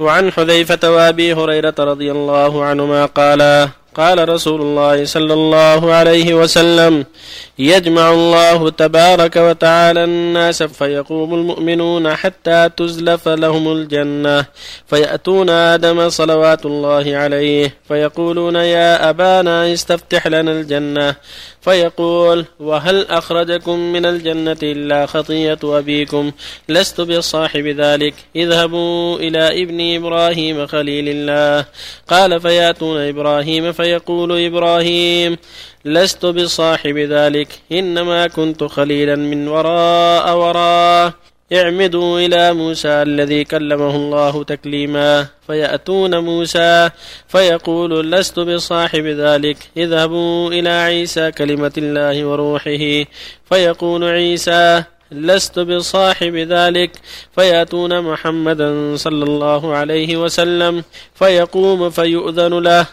وعن حذيفة وأبي هريرة رضي الله عنهما قالا قال رسول الله صلى الله عليه وسلم يجمع الله تبارك وتعالى الناس فيقوم المؤمنون حتى تزلف لهم الجنة فيأتون آدم صلوات الله عليه فيقولون يا أبانا استفتح لنا الجنة. فيقول وهل أخرجكم من الجنة إلا خطية أبيكم؟ لست بصاحب ذلك اذهبوا إلى ابن إبراهيم خليل الله. قال فيأتون إبراهيم فيقول إبراهيم لست بصاحب ذلك إنما كنت خليلا من وراء وراء. اعمدوا إلى موسى الذي كلمه الله تكليما. فيأتون موسى فيقول لست بصاحب ذلك اذهبوا إلى عيسى كلمة الله وروحه. فيقول عيسى لست بصاحب ذلك. فيأتون محمدا صلى الله عليه وسلم فيقوم فيؤذن له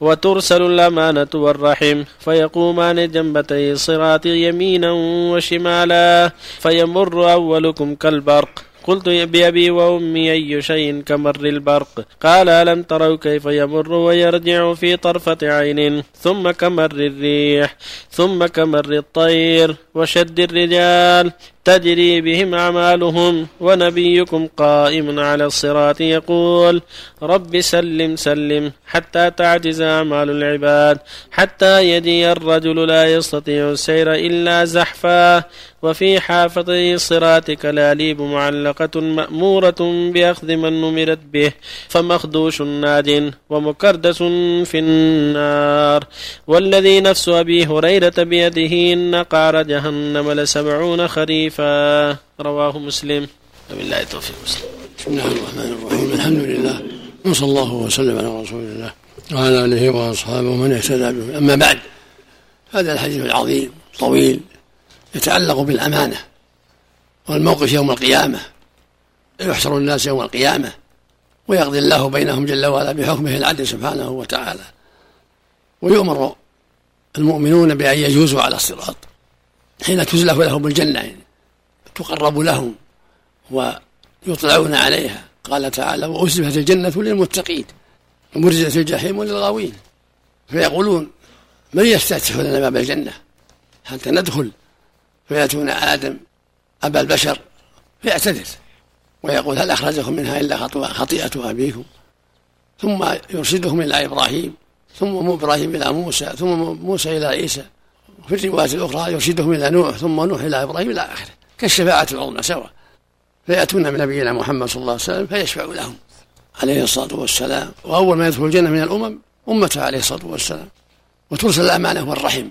وترسل الأمانة والرحم فيقومان جنبتي الصراط يمينا وشمالا فيمر أولكم كالبرق. قلت بأبي وأمي أي شيء كمر البرق؟ قال ألم تروا كيف يمر ويرجع في طرفة عين ثم كمر الريح ثم كمر الطير وشد الرجال تجري بهم أعمالهم ونبيكم قائم على الصراط يقول رب سلم سلم حتى تعجز أعمال العباد حتى يدي الرجل لا يستطيع السير إلا زحفا وفي حافظي الصراط كلاليب معلقة مأمورة بأخذ من نمرت به فمخدوش ناد ومكردس في النار والذي نفس أبي هريرة بيده إن قعر جهنم لسبعون خريفا رواه مسلم؟ وبالله التوفيق مسلم. بسم الله الرحمن الرحيم. الحمد لله. وصلى الله وسلم على رسول الله وعلى آله وأصحابه ومن اهتدى به. أما بعد هذا الحديث العظيم طويل يتعلق بالأمانة والموقف يوم القيامة. يحشر الناس يوم القيامة ويقضي الله بينهم جل وعلا بحكمه العدل سبحانه وتعالى. ويؤمر المؤمنون بأن يجوزوا على الصراط حين تزلف لهم الجنة. يعني تقرب لهم ويطلعون عليها. قال تعالى وأزلفت الجنة للمتقين ومرزت الجحيم للغاوين. فيقولون من يستفتح لنا باب الجنة؟ حتى ندخل فيأتون آدم أبا البشر فيعتذر. ويقول هل أخرجكم منها إلا خطيئة أبيكم؟ ثم يرشدهم إلى إبراهيم ثم إبراهيم إلى موسى ثم موسى إلى عيسى. وفي الرواية الأخرى يرشدهم إلى نوح ثم نوح إلى إبراهيم إلى آخره. كالشفاعة العظمى سوا فيأتون بنبينا محمد صلى الله عليه وسلم فيشفع لهم عليه الصلاة والسلام. وأول ما يدخل الجنة من الأمم أمته عليه الصلاة والسلام. وترسل الأمانة والرحم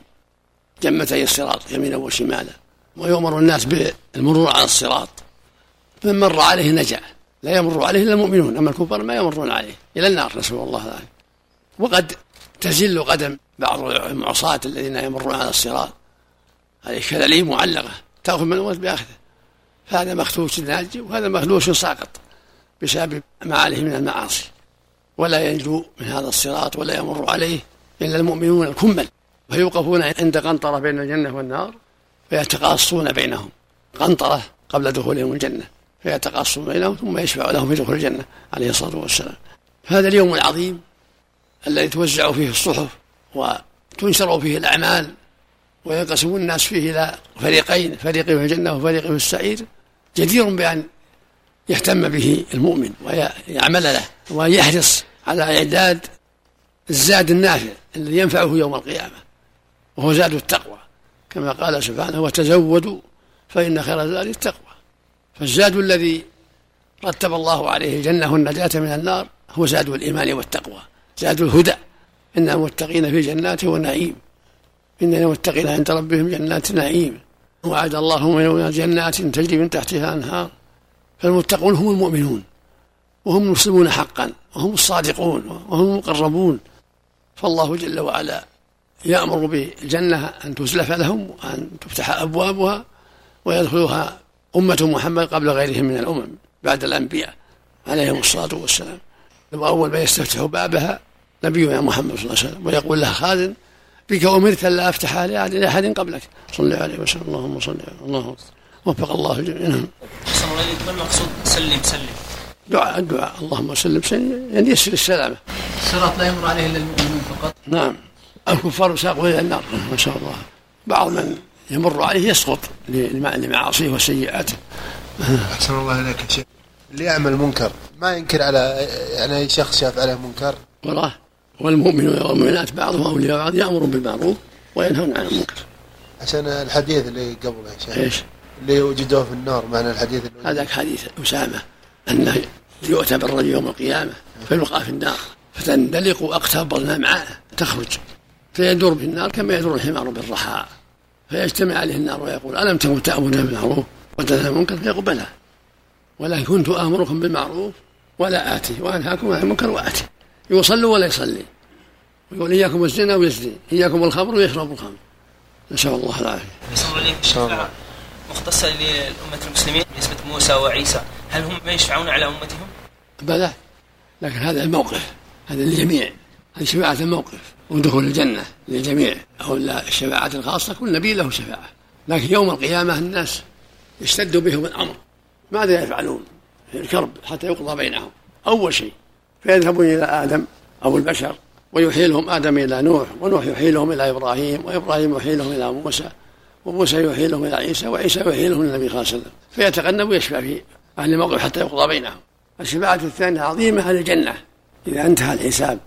جمتي الصراط يمينا وشمالا. ويؤمر الناس بالمرور على الصراط. من مر عليه نجا. لا يمر عليه إلا المؤمنون. أما الكفار ما يمرون عليه. إلى النار نسأل الله ذلك وقد تزل قدم بعض العصاة الذين يمرون على الصراط. هذه كلاليب معلقة. تأخذ من الموت بأخذه. فهذا مخدوش ناجي وهذا مخدوش ساقط بسبب ما عليه من المعاصي. ولا ينجو من هذا الصراط ولا يمر عليه إلا المؤمنون الكمل. فيوقفون عند قنطرة بين الجنة والنار فيتقاصون بينهم. قنطرة قبل دخولهم الجنة فيتقاصون بينهم ثم يشفع لهم في دخول الجنة عليه الصلاة والسلام. فهذا اليوم العظيم الذي توزع فيه الصحف وتنشر فيه الأعمال وينقسم الناس فيه إلى فريقين فريق في الجنة وفريق في السعير جدير بأن يهتم به المؤمن ويعمل له ويحرص على إعداد الزاد النافع الذي ينفعه يوم القيامة وهو زاد التقوى. كما قال سبحانه وتزودوا فإن خير الزاد التقوى. فالزاد الذي رتب الله عليه الجنة والنجاة من النار هو زاد الإيمان والتقوى زاد الهدى. إن المتقين في جنات ونعيم. إن المتقين عند ربهم جنات نعيم وعد الله من جنات تجري من تحتها أنهار فالمتقون هم المؤمنون. وهم المسلمون حقا. وهم الصادقون. وهم المقربون. فالله جل وعلا يأمر بالجنة أن تزلف لهم وأن تفتح أبوابها ويدخلها أمة محمد قبل غيرهم من الأمم بعد الأنبياء عليهم الصلاة والسلام. وأول ما يستفتح بابها نبينا محمد صلى الله عليه وسلم ويقول له خازن بك أمرت ألا أفتح لأحد قبلك. صلى عليه وسلم. اللهم صل على الله وفق الله الجميع نعم ما المقصود؟ سلم سلم. دعاء الدعاء اللهم سلم سلم. يعني يسر السلامة. الصراط لا يمر عليه إلا المؤمنون فقط. نعم. الكفار ساقوا إلى النار. ما شاء الله. بعض من يمر عليه يسقط لمعاصيه وسيئاته. أحسن الله إليك يا شيخ. اللي يعمل منكر. ما ينكر على يعني أي شخص شاف عليه منكر؟ وراه والمؤمنون والمؤمنات بعضهم أولياء بعض يأمرون بالمعروف وينهون عن المنكر. عشان الحديث اللي قبله يا شيخ. إيش؟ اللي وجدوه في النار معنى الحديث اللي هذاك حديث أسامة أنه يؤتى بالرجل يوم القيامة فيلقى في النار فتندلق أقتاب الأمعاء تخرج. فيدور في النار كما يدور الحمار بالرحى. فيجتمع عليه النار ويقول ألم تكن تأمرنا بالمعروف وتنهى المنكر؟ فيقول بلى. ولكن كنت آمركم بالمعروف ولا آتي وأنهاكم عن المنكر وآتي. يصلوا ولا يصلي. ويقول إياكم الزنا ويزني إياكم الخمر ويشرب الخمر. نسأل الله العافية. إن شاء الله. مختصة لأمة المسلمين بالنسبة موسى وعيسى. هل هم ما يشفعون على أمتهم؟ بلى. لكن هذا الموقف هذا للجميع. هذه شفاعة الموقف. ودخول الجنة للجميع. أو الشفاعات الخاصة كل نبي له شفاعة. لكن يوم القيامة الناس يشتد بهم الأمر. ماذا يفعلون؟ في الكرب حتى يقضى بينهم. أول شيء فيذهبون إلى آدم أو البشر ويحيلهم آدم إلى نوح ونوح يحيلهم إلى إبراهيم وإبراهيم يحيلهم إلى موسى وموسى يحيلهم إلى عيسى وعيسى يحيلهم إلى النبي صلى الله عليه وسلم. فيتغنم ويشفع في أهل الموقف حتى يقضى بينهم. الشفاعة الثانية عظيمة أهل الجنة. إذا انتهى الحساب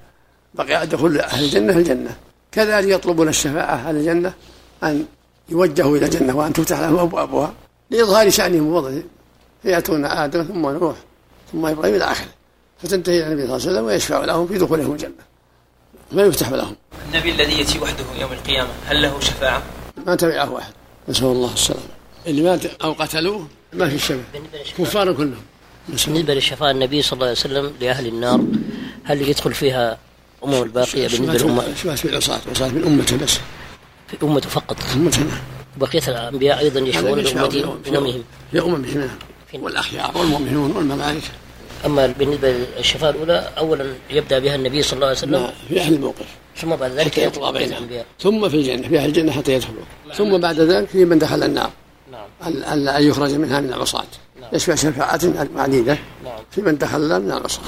بقي دخول أهل الجنة الجنة. كذلك يطلبون الشفاعة أهل الجنة أن يوجهوا إلى الجنة وأن تفتح لهم أبوابها لإظهار شأنهم ووضعهم. فيأتون آدم ثم نوح ثم إبراهيم إلى آخره. فتنتهي النبي صلى الله عليه وسلم ويشفع لهم في دخولهم الجنة ما يفتح لهم. النبي الذي يأتي وحده يوم القيامة هل له شفاعة؟ ما تبعه واحد نسأل الله السلامة. اللي مات أو قتلوه؟ ما في شفاعة. كفار كلهم. بالنسبة للشفاعة النبي صلى الله عليه وسلم لأهل النار هل يدخل فيها أمم الباقية بالنسبة للأمة؟ شفاعة في العصاة عصاة من أمته بس. في أمته فقط. أمته بقية الأنبياء أيضا يشفعون لأمتهم أممهم في أممهم والأخيار والمؤمنون والملائكة. أما بالنسبة للشفاعة الأولى أولا يبدأ بها النبي صلى الله عليه وسلم. في أهل الموقف. ثم بعد ذلك حتى يطلع بينهم. ثم في الجنة في أهل الجنة حتى يدخلوا. ثم بعد ذلك في من دخل النار. نعم. أن يخرج منها من العصاة. نعم. يشفع شفاعات عديدة. نعم. في من دخل من العصاة.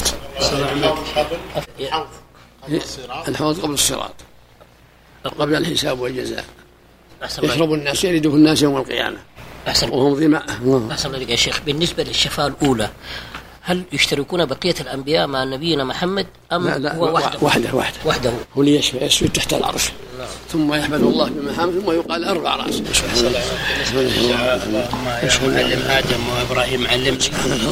الحوض قبل الصراط. قبل الحساب والجزاء. يشرب الناس يرده الناس يوم القيامة. أحسن. وهم ظماء أحسن لك يا شيخ. بالنسبة للشفاعة الأولى هل يشتركون بقية الأنبياء مع نبينا محمد أم لا لا هو وحده؟ وحده وحده, وحده. هو يشفع يسجد تحت العرش نعم. ثم يحمد الله بمحامد ثم يقال أربع رأس علم آدم وإبراهيم علمني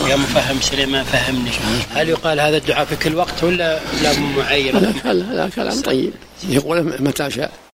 يا مفهم سليمان فهمني. هل يقال هذا الدعاء في كل وقت ولا لا؟ معين؟ هذا كلام طيب. يقول متى شاء.